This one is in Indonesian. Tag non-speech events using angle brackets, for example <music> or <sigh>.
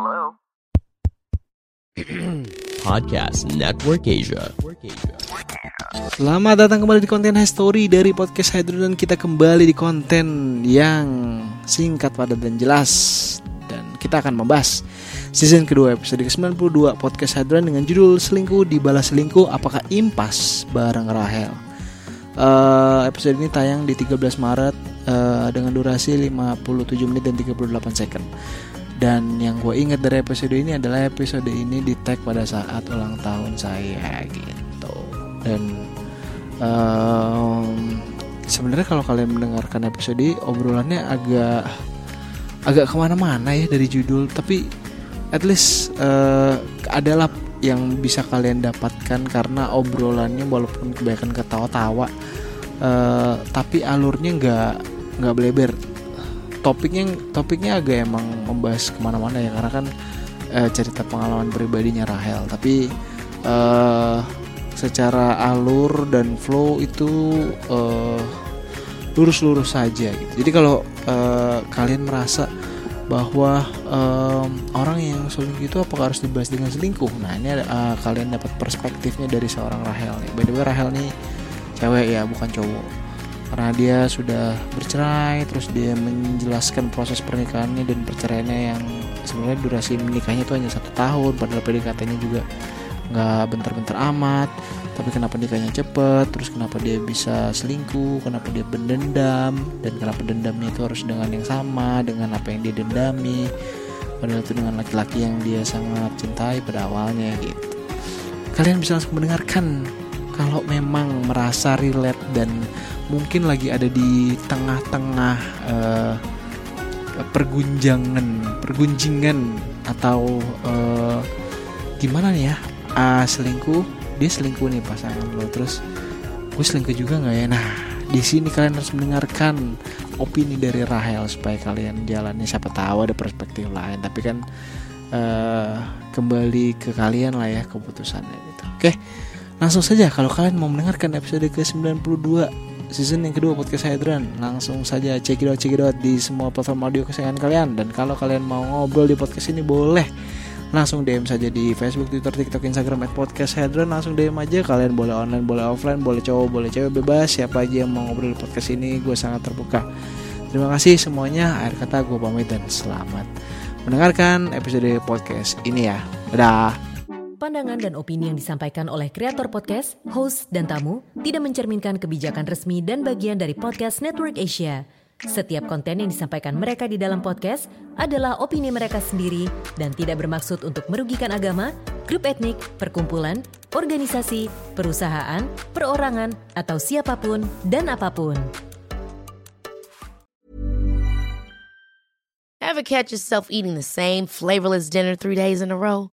Hello? <clears throat> Podcast Network Asia. Selamat datang kembali di konten History dari Podcast Hydro dan kita kembali di konten yang singkat, padat dan jelas dan kita akan membahas season kedua episode ke-92 Podcast Hadron dengan judul Selingkuh Dibalas Selingkuh Apakah Impas bareng Rahel uh, Episode ini tayang di 13 Maret uh, dengan durasi 57 menit dan 38 second dan yang gue ingat dari episode ini adalah episode ini di tag pada saat ulang tahun saya gitu. Dan um, sebenarnya kalau kalian mendengarkan episode ini obrolannya agak agak ke mana-mana ya dari judul. Tapi at least uh, adalah yang bisa kalian dapatkan karena obrolannya walaupun kebanyakan ketawa-tawa uh, tapi alurnya nggak nggak beleber topiknya topiknya agak emang membahas ke mana-mana ya karena kan uh, cerita pengalaman pribadinya Rahel tapi uh, secara alur dan flow itu uh, lurus-lurus saja gitu jadi kalau uh, kalian merasa bahwa um, orang yang selingkuh itu apakah harus dibahas dengan selingkuh? Nah ini uh, kalian dapat perspektifnya dari seorang Rahel nih. By the way Rahel nih cewek ya bukan cowok. Karena dia sudah bercerai, terus dia menjelaskan proses pernikahannya dan perceraiannya yang sebenarnya durasi menikahnya itu hanya satu tahun, padahal PDKT-nya juga nggak bentar-bentar amat. Tapi kenapa nikahnya cepet terus kenapa dia bisa selingkuh kenapa dia berdendam dan kenapa dendamnya itu harus dengan yang sama dengan apa yang dia dendami. Padahal itu dengan laki-laki yang dia sangat cintai pada awalnya gitu. Kalian bisa langsung mendengarkan kalau memang merasa relate dan mungkin lagi ada di tengah-tengah uh, pergunjangan pergunjingan atau uh, gimana nih ya? Uh, selingkuh dia selingkuh nih pasangan lo. Terus gue selingkuh juga nggak ya? Nah di sini kalian harus mendengarkan opini dari Rahel supaya kalian jalannya siapa tahu ada perspektif lain tapi kan uh, kembali ke kalian lah ya keputusannya gitu. Oke langsung saja kalau kalian mau mendengarkan episode ke 92 season yang kedua podcast Hydran langsung saja it out di semua platform audio kesayangan kalian. Dan kalau kalian mau ngobrol di podcast ini boleh. Langsung DM saja di Facebook, Twitter, TikTok, Instagram at podcast Hedron langsung DM aja. Kalian boleh online, boleh offline, boleh cowok, boleh cewek bebas. Siapa aja yang mau ngobrol di podcast ini gue sangat terbuka. Terima kasih semuanya. Akhir kata gue pamit dan selamat mendengarkan episode podcast ini ya. Dadah Pandangan dan opini yang disampaikan oleh kreator podcast, host, dan tamu tidak mencerminkan kebijakan resmi dan bagian dari podcast Network Asia. Setiap konten yang disampaikan mereka di dalam podcast adalah opini mereka sendiri dan tidak bermaksud untuk merugikan agama, grup etnik, perkumpulan, organisasi, perusahaan, perorangan, atau siapa pun dan apa pun. Ever catch yourself eating the same flavorless dinner three days in a row?